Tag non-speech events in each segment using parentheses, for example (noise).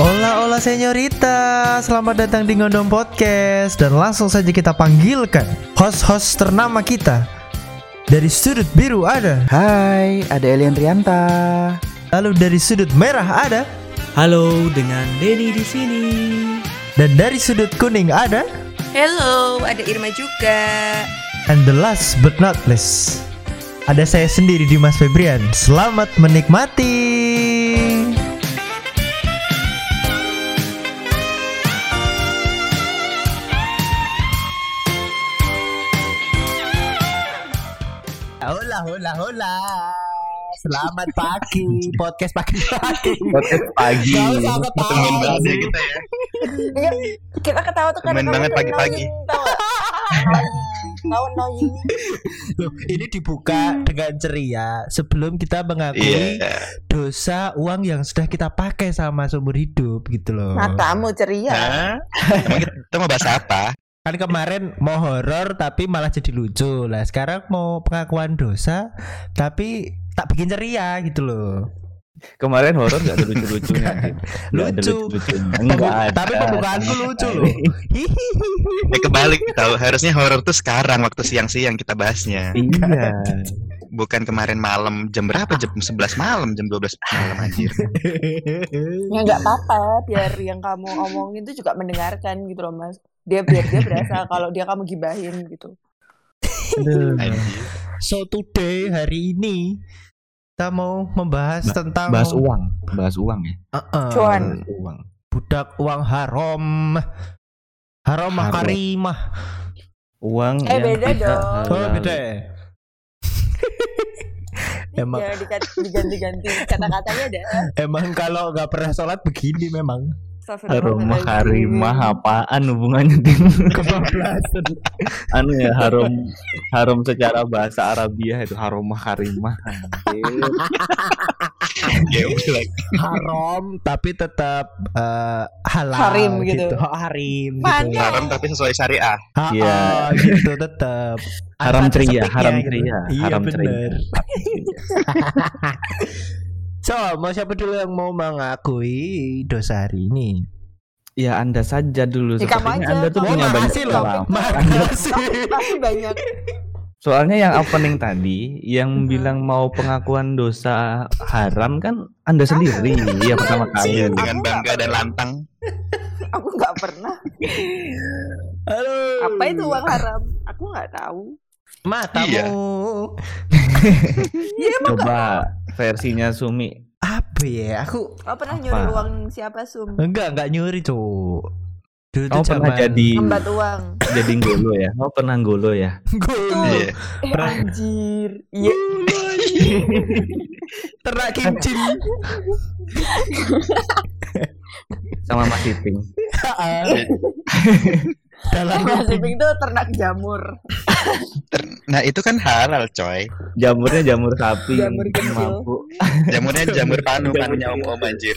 Hola hola senyorita, selamat datang di Ngondong Podcast. Dan langsung saja kita panggilkan host-host ternama kita. Dari sudut biru ada. Hai, ada Elian Rianta. Lalu dari sudut merah ada. Halo, dengan Denny di sini. Dan dari sudut kuning ada. Hello, ada Irma juga. And the last but not least Ada saya sendiri Dimas Febrian. Selamat menikmati Hola hola hola Selamat pagi Podcast pagi-pagi Podcast pagi. Gak usah ketawa Temen banget ya kita ya. Iya, kita ketawa tuh karena banget pagi-pagi. Tahu annoying. Loh, Ini dibuka dengan ceria Sebelum kita mengakui Iya. dosa uang yang sudah kita pakai sama seumur hidup gitu loh. Matamu ceria. Hah? Emang kita mau bahas apa? Kan kemarin mau horor tapi malah jadi lucu. Lah sekarang mau pengakuan dosa tapi tak bikin ceria gitu loh. Kemarin horor gak ada lucu-lucunya. Lucu. Enggak ada. tapi pembukaanku lucu loh. Eh kebalik tahu harusnya horor tuh sekarang waktu siang-siang kita bahasnya. Iya. Bukan kemarin malam jam berapa? Jam 11 malam, jam 12 malam anjir. Ya nggak apa-apa, biar yang kamu omongin tuh juga mendengarkan gitu loh mas. Dia biar dia berasa kalau dia kamu gibahin gitu. (laughs) So today hari ini kita mau membahas Ba- tentang Bahas uang, bahas uang ya. Uh-uh. Cuan. Bahas uang. budak uang haram. Haram Haram. makarimah. Uang Eh, yang beda dong. Oh, beda ya? (laughs) Emang Ya diganti-ganti kata-katanya ada. emang kalau nggak pernah sholat begini memang. Harum harimah apaan hubungannya dengan Kebablasan. anu ya harum harum secara bahasa Arabiah itu harum harimah. Ya haram tapi tetap eh, halal Harim gitu. Oh, harim gitu. Haram tapi sesuai syariah. Iya. gitu tetap. Haram ceria, sepiknya haram gitu. ceria, Iya haram bener. (laughs) So, mau siapa dulu yang mau mengakui dosa hari ini? Ya Anda saja dulu Ya, Sepertinya aja, Anda tuh punya Oh, banyak makasih. Makasih. Banyak. Soalnya yang opening tadi yang bilang mau pengakuan dosa haram kan Anda sendiri ya pertama kali. Dengan Aku bangga dan lantang. Aku nggak pernah. Halo. Apa itu uang haram? Aku nggak tahu. Matamu. Iya. (laughs) Iya Coba versinya Sumi. Apa ya? Aku Kau pernah Apa? nyuri uang siapa Sum? enggak enggak nyuri, Cuk. Dulu Kamu tuh pernah zaman- jadi Embat uang. jadi ngolo ya? Kamu pernah ngolo ya? Gol. Iya. Eh Pernah. anjir. Iya. (laughs) Ternak kincin. Sama Mas Iping. (laughs) (laughs) Dalam. Iping tuh ternak jamur. Ter- Nah, itu kan halal, coy. Jamurnya jamur sapi Jamur kecil. mabuk. Jamurnya jamur panu, panunya om-om anjir.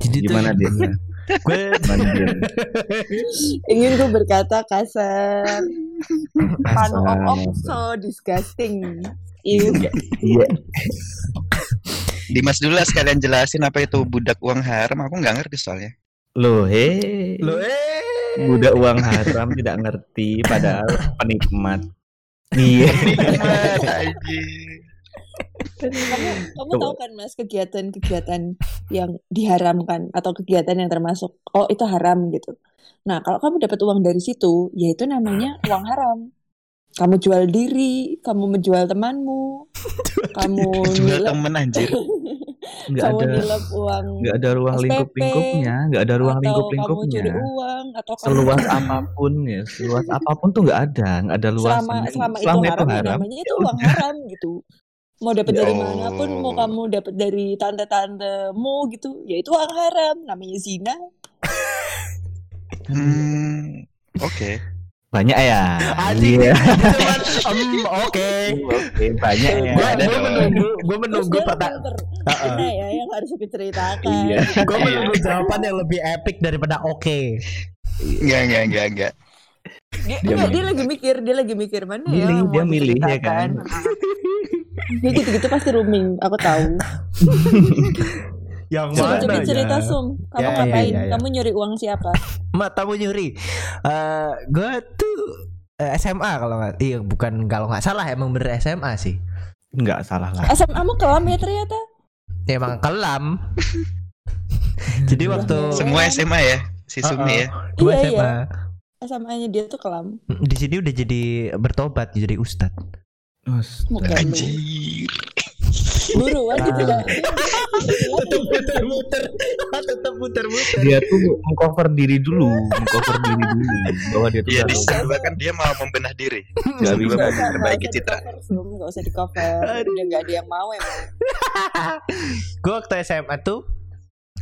Jadi tuh Gimana dia? gue? (laughs) Ingin gue berkata kasar. Panu om om so disgusting. Iu. Iya. Dimas dulu lah sekalian jelasin apa itu budak uang haram. Aku nggak ngerti soalnya. Loh, he. lo eh Budak uang haram tidak ngerti padahal penikmat. Iya. Anjir. Kamu kamu tahu kan Mas kegiatan-kegiatan yang diharamkan atau kegiatan yang termasuk oh itu haram gitu. Nah, kalau kamu dapat uang dari situ, ya itu namanya uang haram. Kamu jual diri, kamu menjual temanmu, (laughs) kamu Jual temen anjir. (laughs) Enggak kamu ada uang enggak ada ruang SPP, lingkup-lingkupnya, enggak ada ruang lingkup-lingkupnya. curi uang atau kamu Seluas (laughs) apa pun ya, seluas apa pun tuh enggak ada, enggak ada luas. selama selama itu haram, ya namanya itu uang haram gitu. Mau dapat dari Oh. mana pun, mau kamu dapat dari tante-tantemu gitu, ya itu uang haram, namanya zina. Hmm, oke. Banyak ya. Anjing Iya. cuman em, oke. Oke, banyak ya. Gue menunggu, gue menunggu dia pertanyaan. mana ya yang harus aku ceritakan? Iya. Gue menunggu jawaban yang lebih epic daripada oke. Enggak, enggak, enggak, enggak. Dia, Dia enggak, dia lagi mikir, dia lagi mikir mana ya Milih, yang dia mau milih, ya diceritakan. (laughs) Ya gitu-gitu pasti rooming, aku tahu. (laughs) Yang Coba mana coba ya? cerita Sum, kamu Ya, ya, ngapain? ya, ya. Kamu nyuri uang siapa? Mak tamu nyuri. Eh gue tuh eh, SMA kalau nggak iya bukan kalau nggak salah emang bener SMA sih. Nggak salah lah. SMA mu kelam ya ternyata. Ya, emang kelam. (laughs) Jadi waktu Semua SMA ya, si Sumi ya. Iya, SMA. SMA-nya dia tuh kelam. Di sini udah jadi bertobat jadi ustad. Lu. Anjir. Buruan gitu kan. muter-muter, tetap muter-muter. Dia tuh mengcover diri dulu, mengcover diri dulu bahwa dia tuh Iya di baru- season dua kan dia mau membenah diri. Nggak bisa. memperbaiki citra. Sum. Nggak usah di cover. Udah nggak ada yang mau emang. (laughs) gue waktu SMA tuh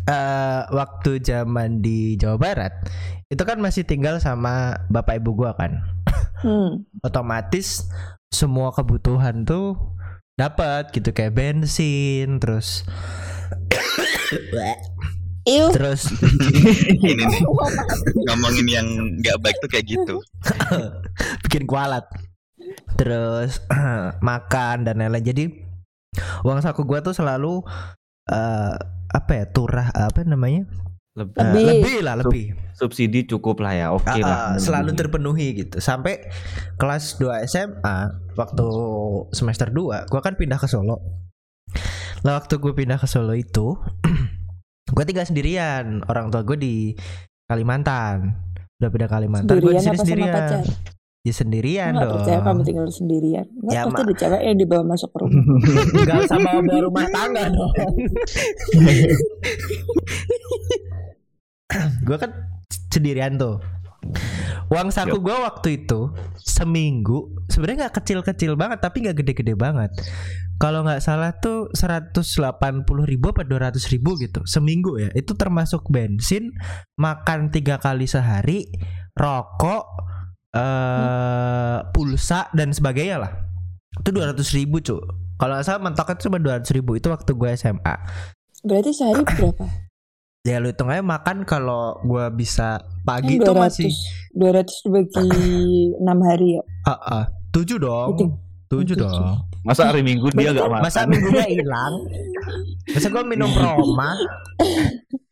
eh waktu zaman di Jawa Barat itu kan masih tinggal sama bapak ibu gua kan Hmm. otomatis semua kebutuhan tuh dapat gitu kayak bensin terus Iu. terus (laughs) Ini nih (laughs) ngomongin yang nggak baik tuh kayak gitu. (laughs) bikin kualat terus (clears throat) makan dan lain-lain jadi uang saku gua tuh selalu eh apa ya turah apa namanya Lebih- Lebih. lebih lah lebih subsidi cukup lah ya, oke Ah, lah. ah, selalu terpenuhi gitu sampai kelas 2 SMA waktu semester 2 gua kan pindah ke Solo lah waktu gue pindah ke Solo itu (clears throat) gue tinggal sendirian orang tua gue di Kalimantan udah pindah Kalimantan gue di Sendirian sini apa sama sendirian pacar? ya sendirian Nggak dong percaya kamu tinggal sendirian. Nggak, Ya, pasti ada cewek yang dibawa masuk ke rumah. (laughs) Enggak sama bawa rumah tangga dong (laughs) (clears throat) gue kan sendirian tuh. Uang saku gue waktu itu seminggu sebenarnya nggak kecil-kecil banget tapi nggak gede-gede banget. Kalau nggak salah tuh 180 ribu apa 200 ribu gitu seminggu ya. Itu termasuk bensin makan tiga kali sehari rokok eh pulsa dan sebagainya lah. Itu 200 ribu cu. Kalau nggak salah mentoknya cuma 200 ribu itu waktu gue SMA Berarti sehari berapa? Ya lu hitung aja makan kalau gue bisa pagi tuh masih 200 dibagi 6 hari ya. ah ah, tujuh dong. Hitung. tujuh Tujuh. dong. Masa hari Minggu dia nggak makan? masa minggunya hilang? Masa gue minum proma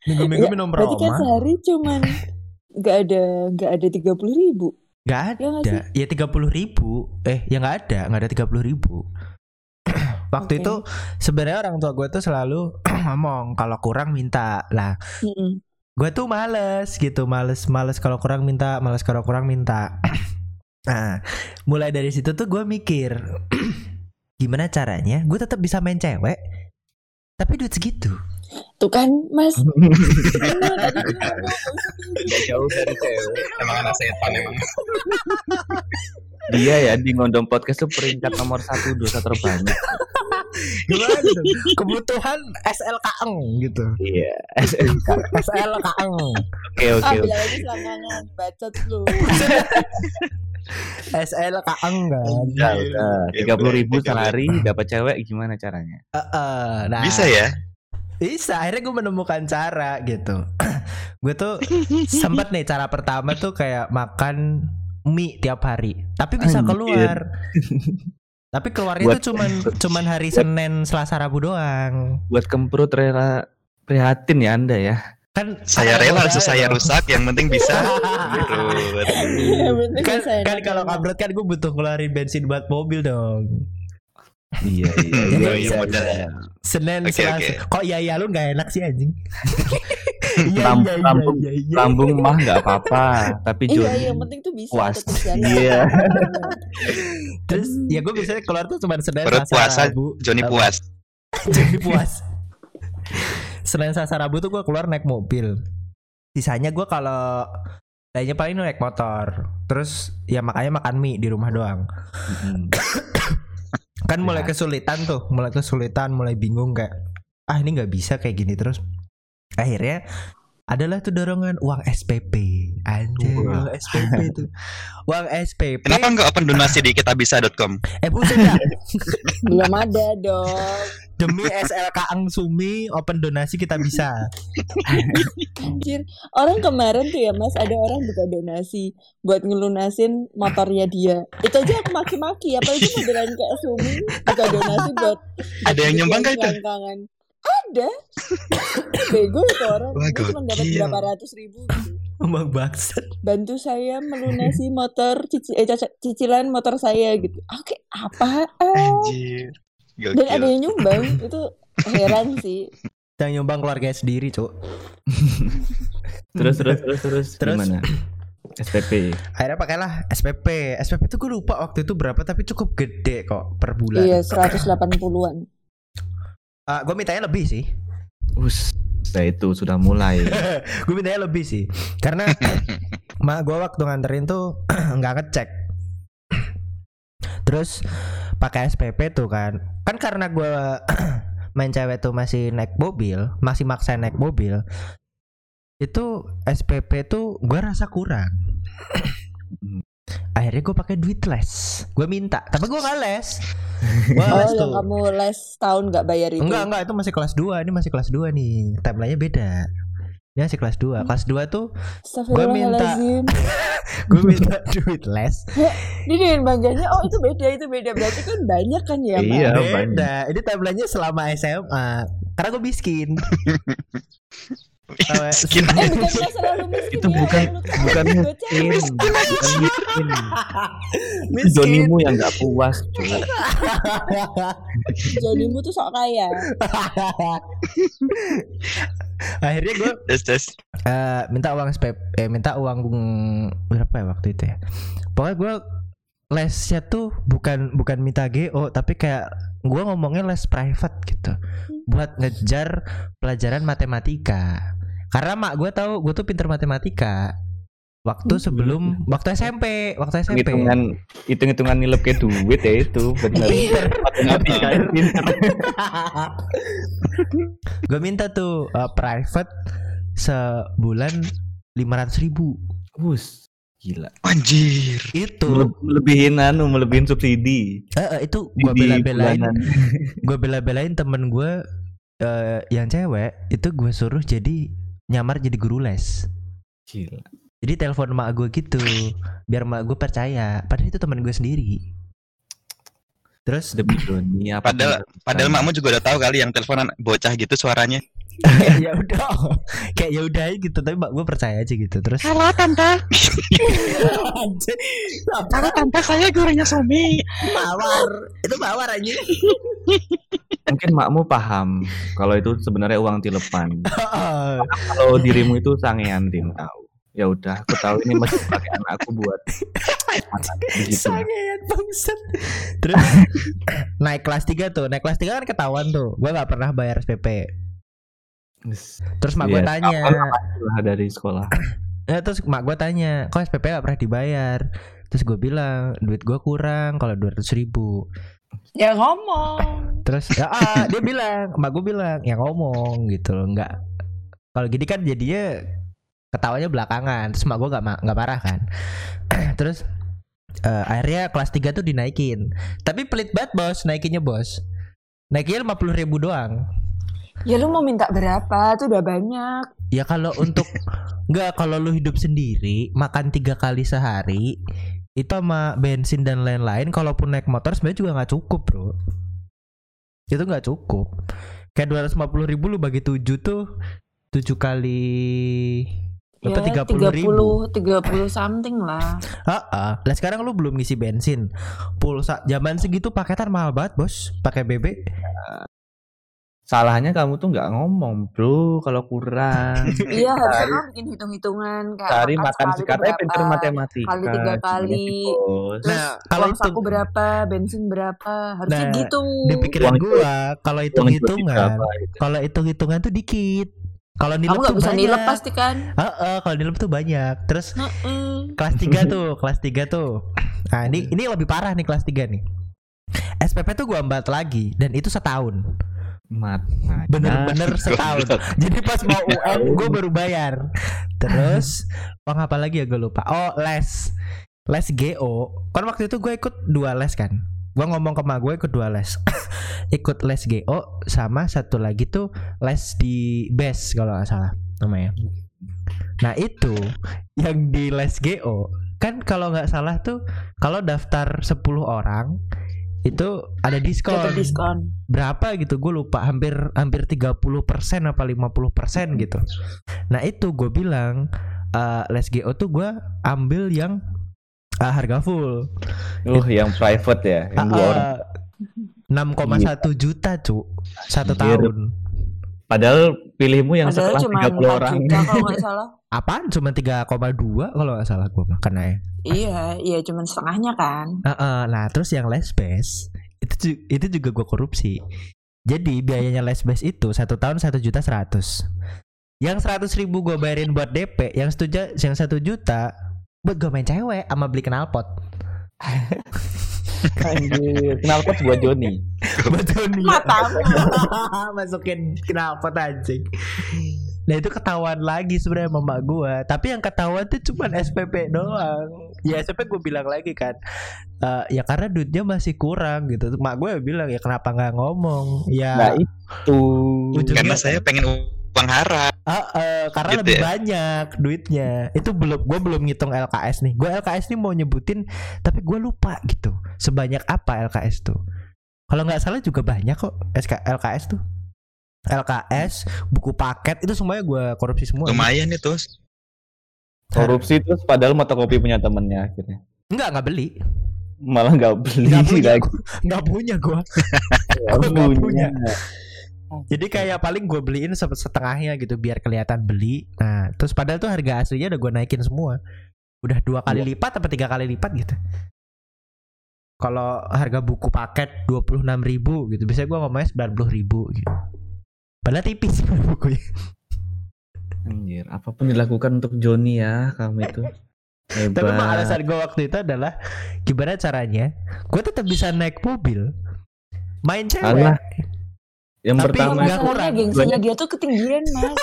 minggu-minggu Ya, minum Berarti kan sehari cuman nggak ada nggak ada tiga puluh ribu. Gak Ya nggak ada. ya tiga puluh ribu. Eh ya nggak ada. Nggak ada tiga puluh ribu waktu Oke. itu sebenarnya orang tua gue tuh selalu (clears throat) ngomong kalau kurang minta lah Mm-mm. gue tuh males gitu males males kalau kurang minta males kalau kurang minta (clears throat) nah mulai dari situ tuh gue mikir (clears throat) gimana caranya gue tetap bisa main cewek tapi duit segitu Tuh kan Mas. (laughs) Bener, tadi tuh ngomong. Nggak jauh dari cewek. Emang anak setan emang. Dia (laughs) ya di ngondong podcast tuh peringkat nomor satu dosa terbanyak. Gimana tuh? kebutuhan SLK eng gitu Iya. SMK. SLK eng Oke oke. Ah, lagi selangkangan. Bacot lu. (laughs) SLK eng kan Udah, udah. Tiga puluh ribu sehari dapat cewek gimana caranya? Eh, eh, nah, Bisa ya? Bisa, akhirnya gue menemukan cara gitu. (clears throat) gue tuh (laughs) sempet nih cara pertama tuh kayak makan mie tiap hari, tapi bisa keluar. (laughs) tapi keluarnya Buat- tuh cuman (laughs) cuman hari buat- Senin, Selasa, Rabu doang. Buat kemprut rela prihatin ya anda ya. Kan Saya rela susah saya dong. rusak, yang penting bisa. (laughs) Gitu. Kan, bisa kan kalau enak. kabrut kan gue butuh keluarin bensin buat mobil dong. Iya iya. Jadi (laughs) Iya, bisa, modal. bisa. Senin, Selasa. Kok ya ya lu nggak enak sih anjing? (laughs) Iya Lamb- iya iya lambung- iya. iya. Lambung mah nggak apa-apa, tapi Iya, Joni yang penting tuh bisa puas. Iya. (laughs) Terus ya gue biasanya keluar tuh cuma Senin, Perut Selasa, puasa, Rabu. Joni puas. (laughs) jadi puas Senin Selasa Rabu tuh gue keluar naik mobil sisanya gue kalau lainnya paling naik motor terus ya makanya makan mie di rumah doang Mm-mm. (coughs) kan mulai Ya. kesulitan tuh mulai kesulitan mulai bingung kayak ah ini nggak bisa kayak gini terus akhirnya adalah tuh dorongan uang SPP anjir uang (laughs) SPP tuh uang SPP Kenapa nggak open donasi di kitabisa.com? eh buset dah (laughs) Belum ada dong. Demi SLK Angsumi open donasi kita bisa. Anjir, orang kemarin tuh ya Mas, ada orang buka donasi buat ngelunasin motornya dia. Itu aja aku maki-maki, apalagi modelan kayak Sumi buka donasi buat Ada yang nyumbang gak itu? Ada. Bego itu orang. Wah, Dia cuma dapat gokil. berapa ratus ribu gitu. (laughs) Emang bangsat. Bantu saya melunasi motor cici- eh, cicilan motor saya gitu. Oke, apa? Anjir. Dan ada Gokil. yang nyumbang itu heran sih. Yang nyumbang keluarga sendiri, Cuk. (laughs) Terus terus terus terus, Terus? gimana? SPP. Akhirnya pakailah SPP. SPP itu gue lupa waktu itu berapa tapi cukup gede kok per bulan. Iya, 180-an. Ah, gue mintanya lebih sih. Us, saya itu sudah mulai. (laughs) gue mintanya lebih sih. Karena (laughs) mak gue waktu nganterin tuh (clears throat) nggak ngecek. Terus pakai SPP tuh kan. Kan karena gue (clears throat) main cewek tuh masih naik mobil, masih maksa naik mobil. Itu SPP tuh gue rasa kurang. Akhirnya gue pakai duit les. Gue minta, tapi gue nggak les. Gue Oh, les yang tuh. kamu les tahun nggak bayar itu. Enggak, enggak, itu masih kelas 2. Ini masih kelas 2 nih. Timelinenya beda. Ini masih kelas 2. Kelas 2 tuh Astagfirullahaladzim. (laughs) gue minta duit les. Ini dengan bangganya, oh itu beda, itu beda. Berarti kan banyak kan ya? Iya. beda. banyak. Ini timelinenya selama SMA. Karena gue miskin. (laughs) Miskin. Eh selalu miskin itu ya, bukan kan bukan miskin, bukan miskin. miskin. Jonimu yang nggak puas. (laughs) Jonimu tuh sok kaya. (laughs) Akhirnya gue Tes tes. eh, minta uang SPP, eh, minta uang berapa ya waktu itu ya. Pokoknya gue lesnya tuh bukan bukan minta GO tapi kayak gue ngomongnya les private gitu buat ngejar pelajaran matematika karena mak gue tahu gue tuh pinter matematika waktu sebelum waktu SMP waktu SMP Hitungan hitung hitungan nilep ke duit ya itu benar. Matematika itu pinter. (laughs) gue minta tuh eh, private sebulan lima ratus ribu Us, gila. Anjir. itu Mele- Melebihin anu, melebihin subsidi. eh, eh, itu gue bela-belain gue bela-belain temen gue eh, yang cewek itu gue suruh jadi nyamar jadi guru les Gila. jadi telepon mak gue gitu biar mak gue percaya padahal itu temen gue sendiri terus Demi Doni apa? Padahal padahal makmu juga udah tahu kali yang teleponan bocah gitu suaranya. (laughs) ya udah kayak ya udah gitu. Tapi mak gue percaya aja gitu. Terus Halo tante, halo tante. Saya gurunya Sumi. mawar. Itu mawar aja Mungkin makmu paham kalau itu sebenarnya uang tilepan. (laughs) Kalau dirimu itu sangean tim tahu. Ya udah, aku tahu ini masih pakai anakku buat makan. Begitu. sangat bangsat. Terus naik kelas 3 tuh. Naik kelas 3 kan ketahuan tuh. Gue nggak pernah bayar SPP terus mak gue Iya, tanya Lah dari sekolah. Ya, (clears throat) terus mak gue tanya, kok SPP gak pernah dibayar? Terus gue bilang, duit gue kurang kalau dua ratus ribu. Ya ngomong. Terus ya, ah, (laughs) dia bilang, mak gue bilang, ya ngomong gitu loh, nggak. Kalau gini kan jadinya ketawanya belakangan. Terus mak gue gak, nggak marah kan. (clears throat) terus eh, akhirnya kelas 3 tuh dinaikin. Tapi pelit banget bos, naikinnya bos. Naikinnya lima puluh ribu doang. Ya lu mau minta berapa? Tuh udah banyak. Ya kalau untuk (laughs) nggak kalau lu hidup sendiri makan tiga kali sehari itu sama bensin dan lain-lain kalaupun naik motor sebenarnya juga nggak cukup bro. Itu nggak cukup. Kayak dua ratus ribu lu bagi tujuh tuh tujuh kali berapa? Tiga puluh ribu. 30 something lah. (laughs) Ah, lah sekarang lu belum ngisi bensin. Pulsa zaman segitu paketan mahal banget bos. Pakai BB Salahnya kamu tuh nggak ngomong, bro. Kalau kurang, (laughs) Iya, harusnya kamu bikin hitung-hitungan kayak cari makan makan sekali pinter berapa, matematika. Kali tiga kali. Terus Nah, kalau uang itu- saku berapa, bensin berapa, harusnya Nah, gitu. di pikiran Uang gua kalau hitung Uang hitungan berapa itu? kalau hitung hitungan tuh dikit kalau Kamu nilep gak tuh bisa banyak nilep pasti kan? Heeh, kalau nilep tuh banyak. Terus Heeh. kelas 3 (laughs) tuh, kelas 3 tuh. Nah, ini ini lebih parah nih kelas 3 nih. SPP tuh gua ambat lagi dan itu setahun. Mat. Bener-bener (laughs) setahun. Jadi pas mau UN gue baru bayar. Terus uang apa lagi ya gue lupa. Oh, les. Les GO. Kan waktu itu gue ikut dua les kan. Gua ngomong ke mak gue kedua les. (laughs) Ikut les GO sama satu lagi tuh les di BES kalau nggak salah namanya. Nah itu yang di les GO kan kalau nggak salah tuh kalau daftar 10 orang itu ada diskon. Dapat diskon. Berapa gitu gue lupa hampir hampir 30% apa 50% gitu. Nah itu gue bilang eh, les GO tuh gue ambil yang eh, harga full. Uh, yang private ya, yang dua Ah, orang. ah, 6,1 juta cu satu tahun. Padahal pilihmu yang Padahal setelah cuma 30 4 orang. juta kalau nggak (laughs) salah. Apaan? Cuma 3,2 kalau nggak salah gue makan ya. Iya, iya cuma setengahnya kan. Heeh, nah terus yang les base itu itu juga gue korupsi. Jadi biayanya les base itu satu tahun satu juta seratus. Yang seratus ribu gue bayarin buat DP, yang setuju yang satu juta buat gue main cewek sama beli knalpot. Anjir, knalpot buat Joni. buat Joni. Matamu. (laughs) Masukin knalpot anjing. Nah itu ketahuan lagi sebenarnya sama mak gue Tapi yang ketahuan tuh cuman SPP doang Ya SPP gue bilang lagi kan "Eh, Ya karena duitnya masih kurang gitu Mak gue bilang ya kenapa nggak ngomong Ya Nah, itu. Ujungnya- Karena saya pengen uang haram. Ah, eh, karena Gitu lebih ya? banyak duitnya. Itu belum gue belum ngitung LKS nih. Gue LKS nih mau nyebutin tapi gue lupa gitu. Sebanyak apa LKS tuh? Kalau nggak salah juga banyak kok SK, LKS tuh. LKS, buku paket itu semuanya gue korupsi semua. Lumayan itu. Korupsi terus padahal mata kopi punya temennya akhirnya. Enggak, nggak beli. Malah nggak beli Nggak punya, lagi. Nggak punya gue. (laughs) Nggak punya. Jadi kayak paling gue beliin se- setengahnya gitu biar kelihatan beli. Nah, terus padahal tuh harga aslinya udah gue naikin semua. Udah dua kali lipat apa tiga kali lipat gitu. Kalau harga buku paket 26.000 ribu gitu, biasanya gue ngomongnya 90.000 ribu gitu. Padahal tipis (laughs) bukunya. Anjir, apa pun dilakukan untuk Joni ya, kamu itu. (laughs) Tapi emang Hebat. alasan gue waktu itu adalah gimana caranya? Gue tetap bisa naik mobil, main cewek. Alah, Yang Tapi pertama Masalahnya kurang. gengsinya dia tuh ketinggian (laughs) mas.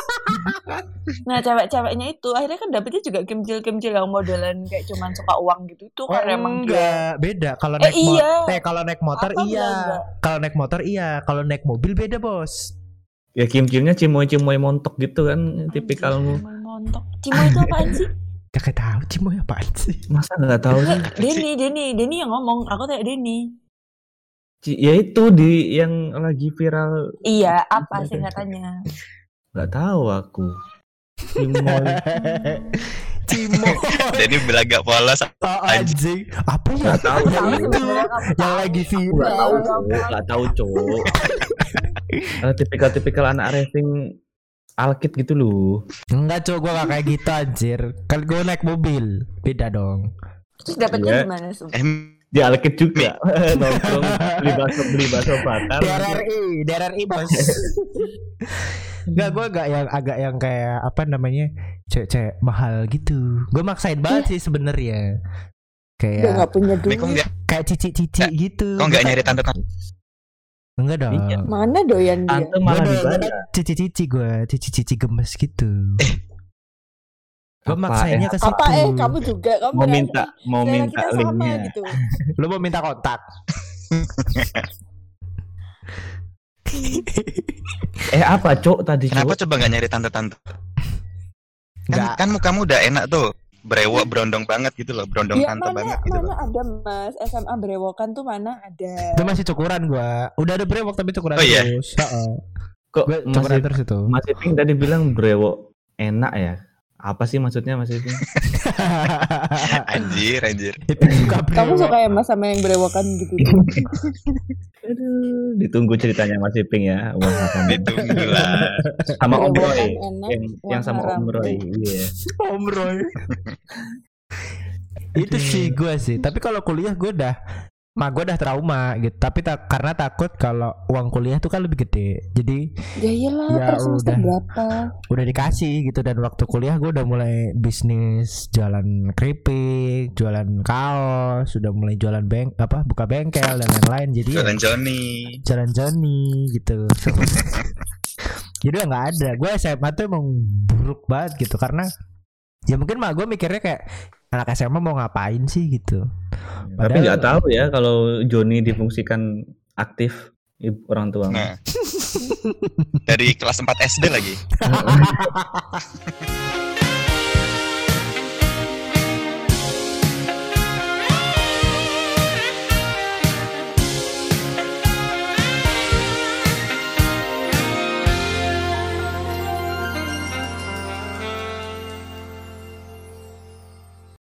nah cewek-ceweknya itu akhirnya kan dapetnya juga kemcil-kemcil yang modelan kayak cuman suka uang gitu tuh Oh, karena emang dia enggak, beda. Kalau Eh, naik motor, iya. eh kalau naik motor Apa iya. Kalau naik motor iya, kalau naik mobil beda, Bos. ya kim-kimnya cimoy-cimoy montok gitu kan tipikalmu. Cimoy montok. Cimoy itu apaan sih? Kakak tahu Cimoy apaan sih? Masa nggak tahu sih? Denny, Denny, Denny yang ngomong. Aku tanya Denny. Ci- Ya itu di yang lagi viral Iya, apa singkatannya? nggak tahu aku. Cimoy. (laughs) Cimoy. Jadi belaga polos. Oh, anjing. Apa ya? Nggak tahu yang sih. itu yang lagi Aku nggak viral. tahu, Cok. nggak tahu cowok. Karena tipikal-tipikal anak racing alkit gitu loh. Enggak, cowok gua gak kayak gitu anjir. Kan gua naik mobil. Beda dong. Terus dapetnya Iya. gimana sih? Eh, Dia alkit juga. (laughs) Nongkrong beli bakso beli bakso bakar. DRRI, DRRI bos. (laughs) Enggak, gua agak yang agak yang kayak apa namanya cewek-cewek mahal gitu. Gue maksain banget sih sebenarnya. Udah Kayak gak punya duit. nggak kayak cici-cici gitu. kok nggak nyari tante-tante? Enggak dong. Iya. Mana doyan dia? Tante Gue malah cici-cici gue, cici-cici gemes gitu. Gue Apa, maksainya ke situ. Apa eh kamu juga kamu Mau minta mau minta kita sama linknya. gitu. (laughs) Lu mau minta kontak? (laughs) Eh apa cok tadi Kenapa cok? coba nggak nyari tante-tante? Kan, kan mukamu udah enak tuh. Brewok berondong banget gitu loh, berondong Ya tante mana banget gitu mana loh. ada mas SMA berewokan tuh mana ada. Itu masih cukuran gua. Udah ada brewok tapi cukuran Oh, iya? terus. Heeh. Kok cukuran masih terus itu. Mas Iping tadi bilang brewok enak ya? Apa sih maksudnya Mas Iping? (laughs) Anjir, anjir. itu. Kamu suka ya mas sama yang berewokan gitu? (laughs) Aduh, ditunggu ceritanya Mas Iping ya. Wah, Ditunggu lah. sama Om Roy. Yang, yang sama. Om Roy. Iya. (laughs) Om Roy. itu sih gue sih. Tapi kalau kuliah gue udah mah gue udah trauma gitu. Tapi tak karena takut kalau uang kuliah tuh kan lebih gede. Jadi Ya iyalah Ya udah. berapa? udah dikasih gitu dan waktu kuliah gue udah mulai bisnis jualan keripik, jualan kaos, sudah mulai jualan bank apa buka bengkel dan lain-lain. Jadi ya, Jualan Johnny. jalan Johnny gitu. (laughs) Jadi udah nggak ada. Gue SMA tuh emang buruk banget gitu karena ya mungkin mah gue mikirnya kayak anak SMA mau ngapain sih gitu. Tapi Padahal- nggak tahu ya kalau Joni difungsikan aktif ibu orang tua. Nah. Dari kelas 4 SD lagi. (laughs)